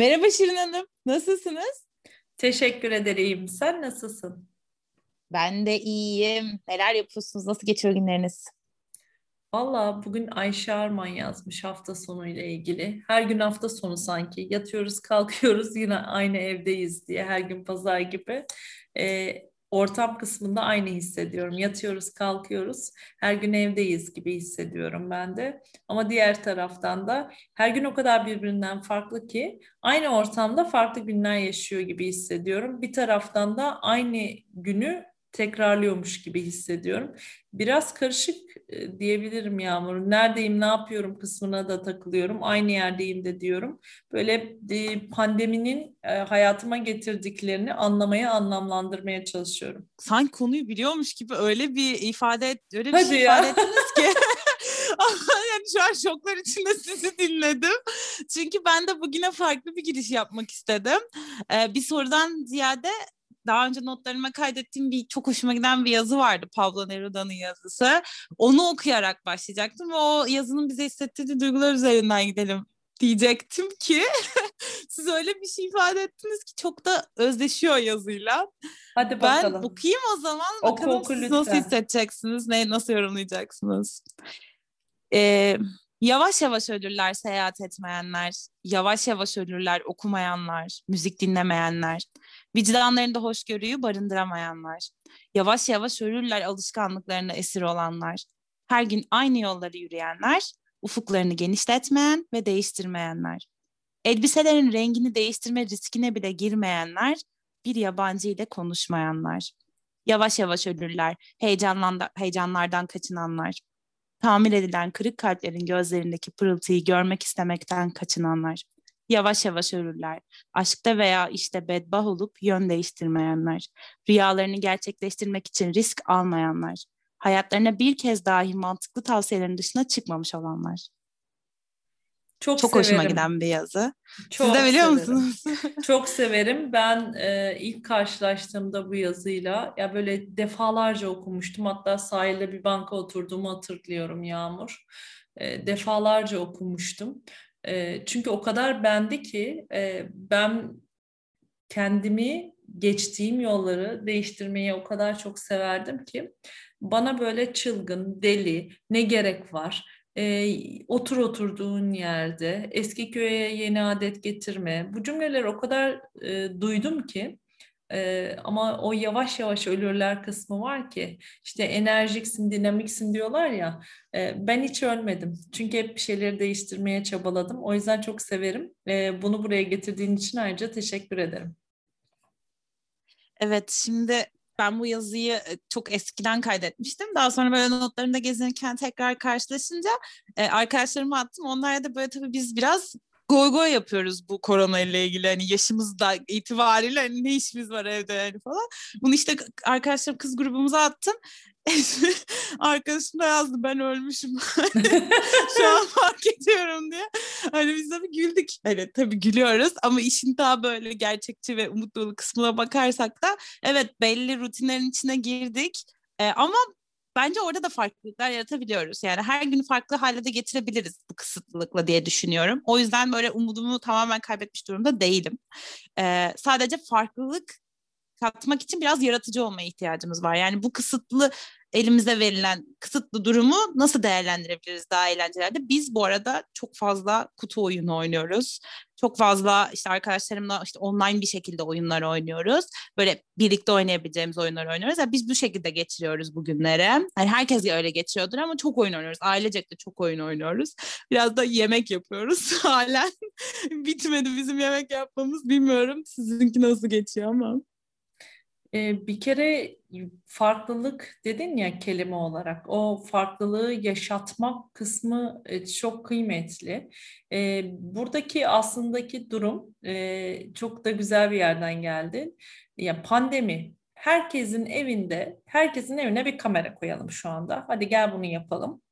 Merhaba Şirin Hanım, nasılsınız? Teşekkür ederim. Sen nasılsın? Ben de iyiyim. Neler yapıyorsunuz? Nasıl geçiyor günleriniz? Valla bugün Ayşe Arman yazmış hafta sonu ile ilgili. Her gün hafta sonu sanki. Yatıyoruz, kalkıyoruz yine aynı evdeyiz diye her gün pazar gibi. Ee, ortam kısmında aynı hissediyorum. Yatıyoruz, kalkıyoruz. Her gün evdeyiz gibi hissediyorum ben de. Ama diğer taraftan da her gün o kadar birbirinden farklı ki aynı ortamda farklı günler yaşıyor gibi hissediyorum. Bir taraftan da aynı günü tekrarlıyormuş gibi hissediyorum. Biraz karışık e, diyebilirim Yağmur. Neredeyim, ne yapıyorum kısmına da takılıyorum. Aynı yerdeyim de diyorum. Böyle e, pandeminin e, hayatıma getirdiklerini anlamaya, anlamlandırmaya çalışıyorum. Sanki konuyu biliyormuş gibi öyle bir ifade, öyle bir Hadi şey ya. ifade ettiniz ki. yani şu an şoklar içinde sizi dinledim. Çünkü ben de bugüne farklı bir giriş yapmak istedim. Ee, bir sorudan ziyade daha önce notlarıma kaydettiğim bir çok hoşuma giden bir yazı vardı Pablo Neruda'nın yazısı. Onu okuyarak başlayacaktım ve o yazının bize hissettirdiği duygular üzerinden gidelim diyecektim ki siz öyle bir şey ifade ettiniz ki çok da özdeşiyor yazıyla. Hadi bakalım. Ben okuyayım o zaman. Oku, bakalım oku, siz lütfen. nasıl hissedeceksiniz, ne, nasıl yorumlayacaksınız? Ee, yavaş yavaş ölürler seyahat etmeyenler, yavaş yavaş ölürler okumayanlar, müzik dinlemeyenler, Vicdanlarında hoşgörüyü barındıramayanlar. Yavaş yavaş ölürler alışkanlıklarına esir olanlar. Her gün aynı yolları yürüyenler, ufuklarını genişletmeyen ve değiştirmeyenler. Elbiselerin rengini değiştirme riskine bile girmeyenler, bir yabancı ile konuşmayanlar. Yavaş yavaş ölürler, heyecanlardan kaçınanlar. Tamir edilen kırık kalplerin gözlerindeki pırıltıyı görmek istemekten kaçınanlar yavaş yavaş ölürler. Aşkta veya işte bedbah olup yön değiştirmeyenler, rüyalarını gerçekleştirmek için risk almayanlar, hayatlarına bir kez dahi mantıklı tavsiyelerin dışına çıkmamış olanlar. Çok, Çok hoşuma giden bir yazı. Çok Siz de biliyor severim. musunuz? Çok severim. Ben e, ilk karşılaştığımda bu yazıyla ya böyle defalarca okumuştum. Hatta sahilde bir banka oturduğumu hatırlıyorum Yağmur. E, defalarca okumuştum. E, çünkü o kadar bendi ki e, ben kendimi geçtiğim yolları değiştirmeyi o kadar çok severdim ki bana böyle çılgın, deli, ne gerek var? E, otur oturduğun yerde, eski köye yeni adet getirme. Bu cümleleri o kadar e, duydum ki ee, ama o yavaş yavaş ölürler kısmı var ki işte enerjiksin, dinamiksin diyorlar ya. E, ben hiç ölmedim. Çünkü hep bir şeyleri değiştirmeye çabaladım. O yüzden çok severim. E, bunu buraya getirdiğin için ayrıca teşekkür ederim. Evet, şimdi ben bu yazıyı çok eskiden kaydetmiştim. Daha sonra böyle notlarında gezinirken tekrar karşılaşınca e, arkadaşlarıma attım. Onlar da böyle tabii biz biraz goy goy yapıyoruz bu korona ile ilgili hani yaşımız da itibariyle hani ne işimiz var evde yani falan. Bunu işte arkadaşlarım kız grubumuza attım. Arkadaşım da yazdı ben ölmüşüm. Şu an fark ediyorum diye. Hani biz bir güldük. Evet tabii gülüyoruz ama işin daha böyle gerçekçi ve umut dolu kısmına bakarsak da evet belli rutinlerin içine girdik. Ee, ama bence orada da farklılıklar yaratabiliyoruz. Yani her gün farklı hale de getirebiliriz bu kısıtlılıkla diye düşünüyorum. O yüzden böyle umudumu tamamen kaybetmiş durumda değilim. Ee, sadece farklılık katmak için biraz yaratıcı olmaya ihtiyacımız var. Yani bu kısıtlı elimize verilen kısıtlı durumu nasıl değerlendirebiliriz daha eğlencelerde? Biz bu arada çok fazla kutu oyunu oynuyoruz. Çok fazla işte arkadaşlarımla işte online bir şekilde oyunlar oynuyoruz. Böyle birlikte oynayabileceğimiz oyunlar oynuyoruz. Yani biz bu şekilde geçiriyoruz bugünleri. Yani herkes öyle geçiriyordur ama çok oyun oynuyoruz. Ailecek de çok oyun oynuyoruz. Biraz da yemek yapıyoruz halen. Bitmedi bizim yemek yapmamız. Bilmiyorum sizinki nasıl geçiyor ama. Ee, bir kere farklılık dedin ya kelime olarak o farklılığı yaşatmak kısmı e, çok kıymetli. Ee, buradaki aslındaki durum e, çok da güzel bir yerden geldi. Ya pandemi herkesin evinde herkesin evine bir kamera koyalım şu anda. Hadi gel bunu yapalım.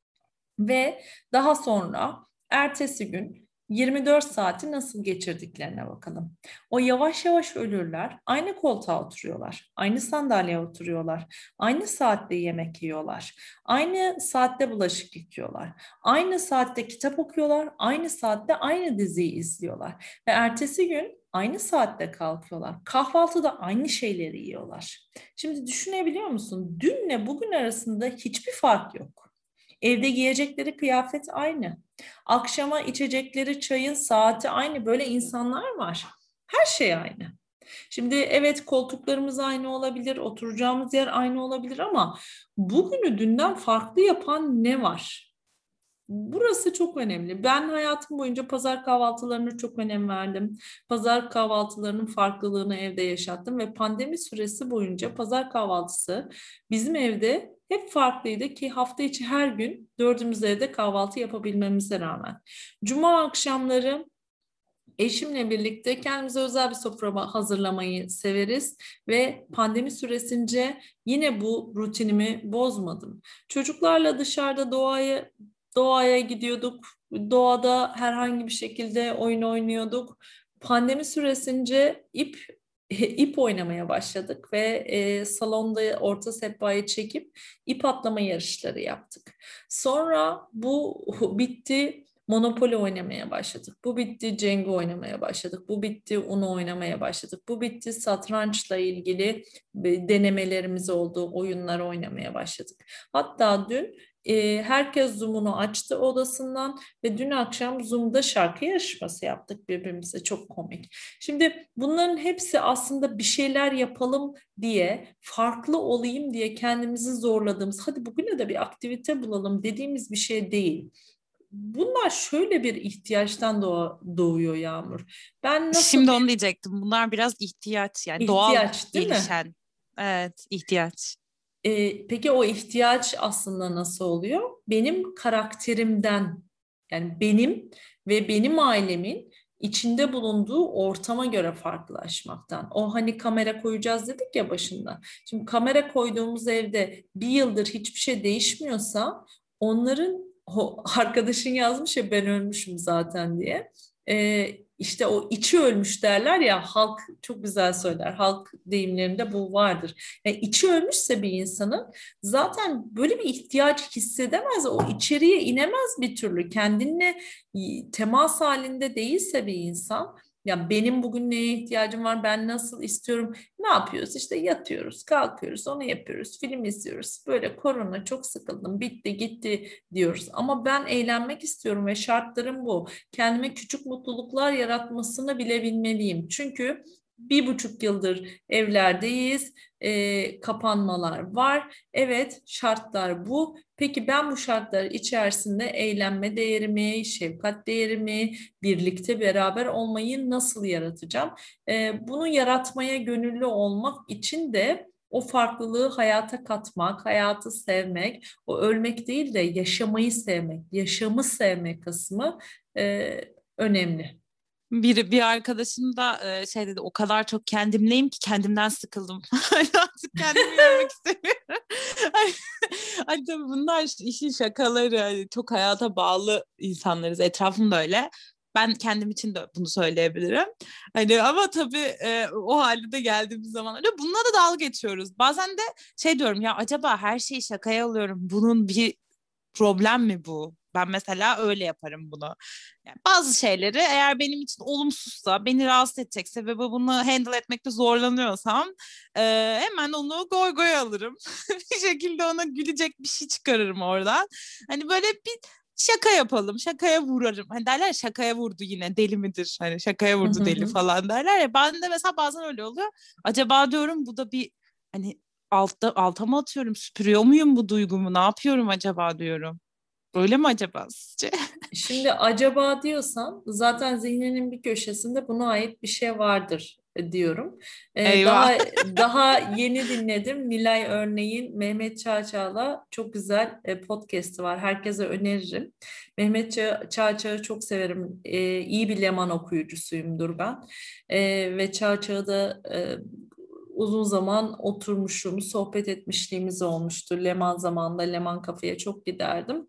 Ve daha sonra ertesi gün 24 saati nasıl geçirdiklerine bakalım. O yavaş yavaş ölürler, aynı koltuğa oturuyorlar, aynı sandalyeye oturuyorlar, aynı saatte yemek yiyorlar, aynı saatte bulaşık yıkıyorlar, aynı saatte kitap okuyorlar, aynı saatte aynı diziyi izliyorlar ve ertesi gün aynı saatte kalkıyorlar. Kahvaltıda aynı şeyleri yiyorlar. Şimdi düşünebiliyor musun? Dünle bugün arasında hiçbir fark yok. Evde giyecekleri kıyafet aynı. Akşama içecekleri çayın saati aynı. Böyle insanlar var. Her şey aynı. Şimdi evet koltuklarımız aynı olabilir, oturacağımız yer aynı olabilir ama bugünü dünden farklı yapan ne var? Burası çok önemli. Ben hayatım boyunca pazar kahvaltılarına çok önem verdim. Pazar kahvaltılarının farklılığını evde yaşattım ve pandemi süresi boyunca pazar kahvaltısı bizim evde hep farklıydı ki hafta içi her gün dördümüz evde kahvaltı yapabilmemize rağmen. Cuma akşamları eşimle birlikte kendimize özel bir sofra hazırlamayı severiz ve pandemi süresince yine bu rutinimi bozmadım. Çocuklarla dışarıda doğaya doğaya gidiyorduk. Doğada herhangi bir şekilde oyun oynuyorduk. Pandemi süresince ip ip oynamaya başladık ve e, salonda orta sehpayı çekip ip atlama yarışları yaptık. Sonra bu bitti. Monopoly oynamaya başladık. Bu bitti Cengo oynamaya başladık. Bu bitti Uno oynamaya başladık. Bu bitti satrançla ilgili denemelerimiz oldu. Oyunlar oynamaya başladık. Hatta dün e, herkes Zoom'unu açtı odasından ve dün akşam Zoom'da şarkı yarışması yaptık birbirimize. Çok komik. Şimdi bunların hepsi aslında bir şeyler yapalım diye, farklı olayım diye kendimizi zorladığımız, hadi bugüne de bir aktivite bulalım dediğimiz bir şey değil bunlar şöyle bir ihtiyaçtan doğa, doğuyor Yağmur. Ben nasıl Şimdi onu diyecektim. Bunlar biraz ihtiyaç yani ihtiyaç, doğal değil gelişen. Mi? Evet, ihtiyaç. E, peki o ihtiyaç aslında nasıl oluyor? Benim karakterimden yani benim ve benim ailemin içinde bulunduğu ortama göre farklılaşmaktan. O hani kamera koyacağız dedik ya başında. Şimdi kamera koyduğumuz evde bir yıldır hiçbir şey değişmiyorsa onların o arkadaşın yazmış ya ben ölmüşüm zaten diye. Ee, işte o içi ölmüş derler ya halk çok güzel söyler. Halk deyimlerinde bu vardır. Yani içi ölmüşse bir insanın zaten böyle bir ihtiyaç hissedemez. O içeriye inemez bir türlü. Kendinle temas halinde değilse bir insan ya benim bugün neye ihtiyacım var, ben nasıl istiyorum, ne yapıyoruz? İşte yatıyoruz, kalkıyoruz, onu yapıyoruz, film izliyoruz. Böyle korona çok sıkıldım, bitti gitti diyoruz. Ama ben eğlenmek istiyorum ve şartlarım bu. Kendime küçük mutluluklar yaratmasını bilebilmeliyim. Çünkü bir buçuk yıldır evlerdeyiz, e, kapanmalar var. Evet şartlar bu. Peki ben bu şartlar içerisinde eğlenme değerimi, şefkat değerimi, birlikte beraber olmayı nasıl yaratacağım? E, bunu yaratmaya gönüllü olmak için de o farklılığı hayata katmak, hayatı sevmek, o ölmek değil de yaşamayı sevmek, yaşamı sevmek kısmı e, önemli. Bir, bir arkadaşım da şey dedi o kadar çok kendimleyim ki kendimden sıkıldım. Artık kendimi görmek istemiyorum. hani tabii bunlar işin şakaları. Hani çok hayata bağlı insanlarız. Etrafım da öyle. Ben kendim için de bunu söyleyebilirim. Hani ama tabii e, o halde geldiğimiz zamanlarda bununla da dalga geçiyoruz. Bazen de şey diyorum ya acaba her şeyi şakaya alıyorum. Bunun bir problem mi bu? Ben mesela öyle yaparım bunu. Yani bazı şeyleri eğer benim için olumsuzsa, beni rahatsız edecekse ve bunu handle etmekte zorlanıyorsam e, hemen onu goy goy alırım. bir şekilde ona gülecek bir şey çıkarırım oradan. Hani böyle bir şaka yapalım, şakaya vurarım. Hani derler şakaya vurdu yine deli midir? Hani şakaya vurdu deli falan derler ya. Ben de mesela bazen öyle oluyor. Acaba diyorum bu da bir hani altta alta mı atıyorum? Süpürüyor muyum bu duygumu? Ne yapıyorum acaba diyorum. Öyle mi acaba sizce? Şimdi acaba diyorsan zaten zihninin bir köşesinde buna ait bir şey vardır e, diyorum. Ee, daha daha yeni dinledim Nilay Örneğin Mehmet Çağçağ'la çok güzel e, podcast'i var. Herkese öneririm. Mehmet Ça Çağçağ'ı çok severim. Ee, iyi bir Leman okuyucusuyumdur ben. Ee, ve Çağçağ'ı da e, uzun zaman oturmuşum, sohbet etmişliğimiz olmuştu. Leman zamanında Leman kafeye çok giderdim.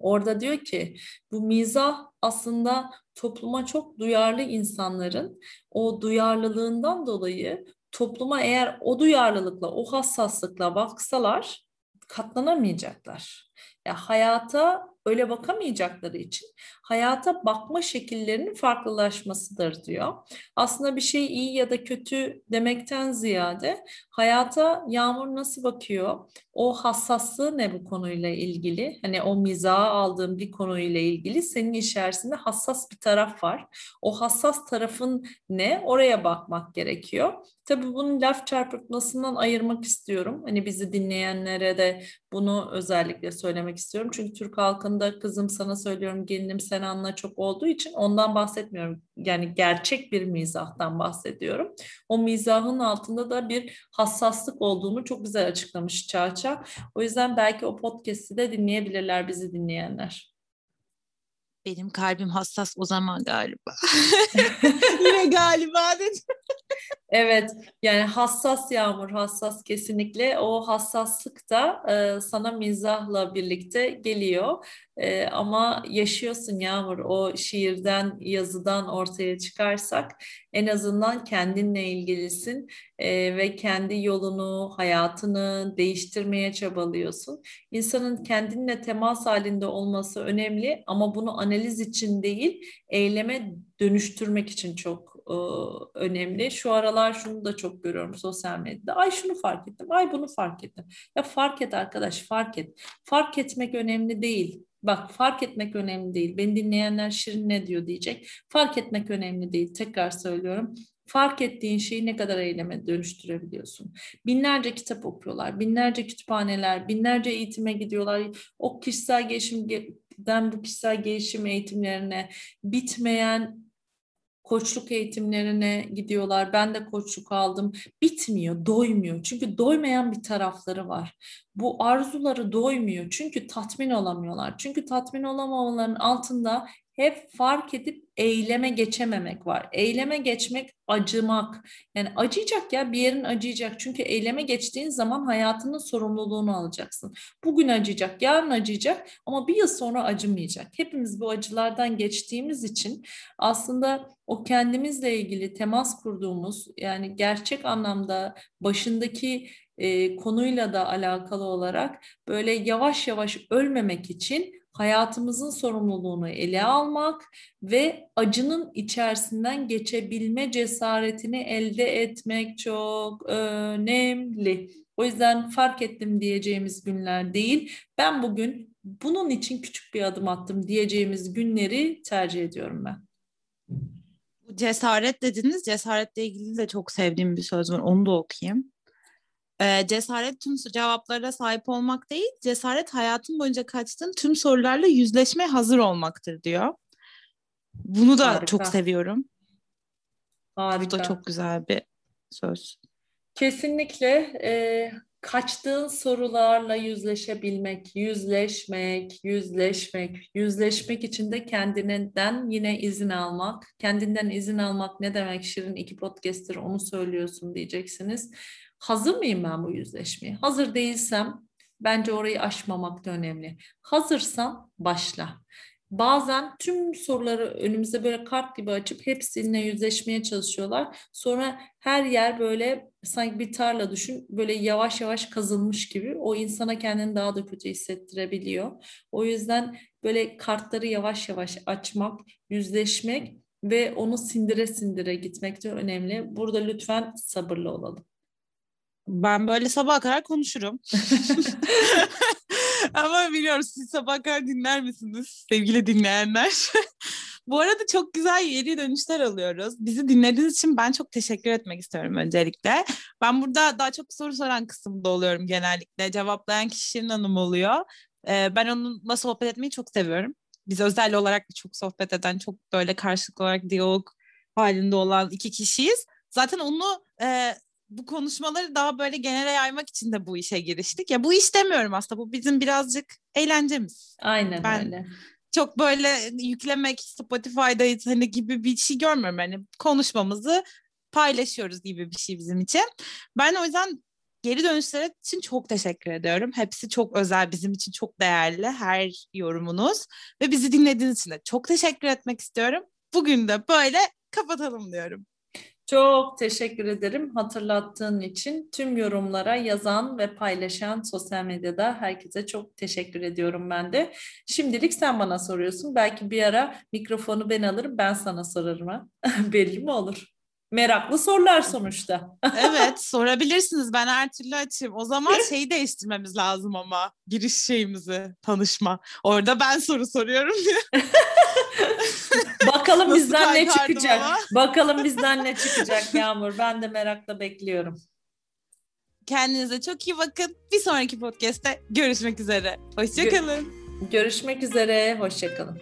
Orada diyor ki bu mizah aslında topluma çok duyarlı insanların o duyarlılığından dolayı topluma eğer o duyarlılıkla, o hassaslıkla baksalar katlanamayacaklar. Ya hayata öyle bakamayacakları için hayata bakma şekillerinin farklılaşmasıdır diyor. Aslında bir şey iyi ya da kötü demekten ziyade hayata Yağmur nasıl bakıyor? O hassaslığı ne bu konuyla ilgili? Hani o mizaha aldığım bir konuyla ilgili senin içerisinde hassas bir taraf var. O hassas tarafın ne? Oraya bakmak gerekiyor. Tabii bunun laf çarpıtmasından ayırmak istiyorum. Hani bizi dinleyenlere de bunu özellikle söylemek istiyorum. Çünkü Türk halkında kızım sana söylüyorum, gelinim sen anla çok olduğu için ondan bahsetmiyorum. Yani gerçek bir mizahtan bahsediyorum. O mizahın altında da bir hassaslık olduğunu çok güzel açıklamış Çağça. O yüzden belki o podcast'i de dinleyebilirler bizi dinleyenler. Benim kalbim hassas o zaman galiba. Yine galiba dedim. Evet yani hassas Yağmur hassas kesinlikle o hassaslık da e, sana mizahla birlikte geliyor e, ama yaşıyorsun Yağmur o şiirden yazıdan ortaya çıkarsak en azından kendinle ilgilisin e, ve kendi yolunu hayatını değiştirmeye çabalıyorsun. İnsanın kendinle temas halinde olması önemli ama bunu analiz için değil eyleme dönüştürmek için çok e, önemli. Şu aralar şunu da çok görüyorum sosyal medyada. Ay şunu fark ettim, ay bunu fark ettim. Ya fark et arkadaş, fark et. Fark etmek önemli değil. Bak fark etmek önemli değil. Beni dinleyenler Şirin ne diyor diyecek. Fark etmek önemli değil. Tekrar söylüyorum. Fark ettiğin şeyi ne kadar eyleme dönüştürebiliyorsun. Binlerce kitap okuyorlar, binlerce kütüphaneler, binlerce eğitime gidiyorlar. O kişisel gelişimden bu kişisel gelişim eğitimlerine bitmeyen koçluk eğitimlerine gidiyorlar. Ben de koçluk aldım. Bitmiyor, doymuyor. Çünkü doymayan bir tarafları var. Bu arzuları doymuyor. Çünkü tatmin olamıyorlar. Çünkü tatmin olamamaların altında hep fark edip eyleme geçememek var. Eyleme geçmek acımak. Yani acıyacak ya bir yerin acıyacak. Çünkü eyleme geçtiğin zaman hayatının sorumluluğunu alacaksın. Bugün acıyacak, yarın acıyacak ama bir yıl sonra acımayacak. Hepimiz bu acılardan geçtiğimiz için aslında o kendimizle ilgili temas kurduğumuz yani gerçek anlamda başındaki e, konuyla da alakalı olarak böyle yavaş yavaş ölmemek için hayatımızın sorumluluğunu ele almak ve acının içerisinden geçebilme cesaretini elde etmek çok önemli. O yüzden fark ettim diyeceğimiz günler değil. Ben bugün bunun için küçük bir adım attım diyeceğimiz günleri tercih ediyorum ben. Cesaret dediniz. Cesaretle ilgili de çok sevdiğim bir söz var. Onu da okuyayım. Ee, cesaret tüm cevaplara sahip olmak değil, cesaret hayatın boyunca kaçtığın tüm sorularla yüzleşmeye hazır olmaktır diyor. Bunu da Harika. çok seviyorum. Harika. Bu da çok güzel bir söz. Kesinlikle e, kaçtığın sorularla yüzleşebilmek, yüzleşmek, yüzleşmek, yüzleşmek için de kendinden yine izin almak. Kendinden izin almak ne demek Şirin iki podcast'tir onu söylüyorsun diyeceksiniz. Hazır mıyım ben bu yüzleşmeye? Hazır değilsem bence orayı aşmamak da önemli. Hazırsan başla. Bazen tüm soruları önümüze böyle kart gibi açıp hepsiyle yüzleşmeye çalışıyorlar. Sonra her yer böyle sanki bir tarla düşün böyle yavaş yavaş kazılmış gibi o insana kendini daha da kötü hissettirebiliyor. O yüzden böyle kartları yavaş yavaş açmak, yüzleşmek ve onu sindire sindire gitmek de önemli. Burada lütfen sabırlı olalım. Ben böyle sabah kadar konuşurum. Ama biliyorum siz sabah kadar dinler misiniz sevgili dinleyenler? Bu arada çok güzel yeri dönüşler alıyoruz. Bizi dinlediğiniz için ben çok teşekkür etmek istiyorum öncelikle. Ben burada daha çok soru soran kısımda oluyorum genellikle. Cevaplayan kişinin hanım oluyor. Ee, ben onunla sohbet etmeyi çok seviyorum. Biz özel olarak çok sohbet eden, çok böyle karşılıklı olarak diyalog halinde olan iki kişiyiz. Zaten onu e, bu konuşmaları daha böyle genele yaymak için de bu işe giriştik. Ya bu iş demiyorum aslında. Bu bizim birazcık eğlencemiz. Aynen ben öyle. Çok böyle yüklemek Spotify'da hani gibi bir şey görmüyorum. Hani konuşmamızı paylaşıyoruz gibi bir şey bizim için. Ben o yüzden geri dönüşler için çok teşekkür ediyorum. Hepsi çok özel, bizim için çok değerli her yorumunuz. Ve bizi dinlediğiniz için de çok teşekkür etmek istiyorum. Bugün de böyle kapatalım diyorum. Çok teşekkür ederim hatırlattığın için. Tüm yorumlara yazan ve paylaşan sosyal medyada herkese çok teşekkür ediyorum ben de. Şimdilik sen bana soruyorsun. Belki bir ara mikrofonu ben alırım, ben sana sorarım. Belli mi olur? Meraklı sorular sonuçta. evet sorabilirsiniz ben her türlü açayım. O zaman şeyi değiştirmemiz lazım ama giriş şeyimizi tanışma. Orada ben soru soruyorum diye. Bakalım bizden ne çıkacak. Ama? Bakalım bizden ne çıkacak Yağmur. Ben de merakla bekliyorum. Kendinize çok iyi bakın. Bir sonraki podcast'te görüşmek üzere. Hoşçakalın. Görüşmek üzere. Hoşçakalın.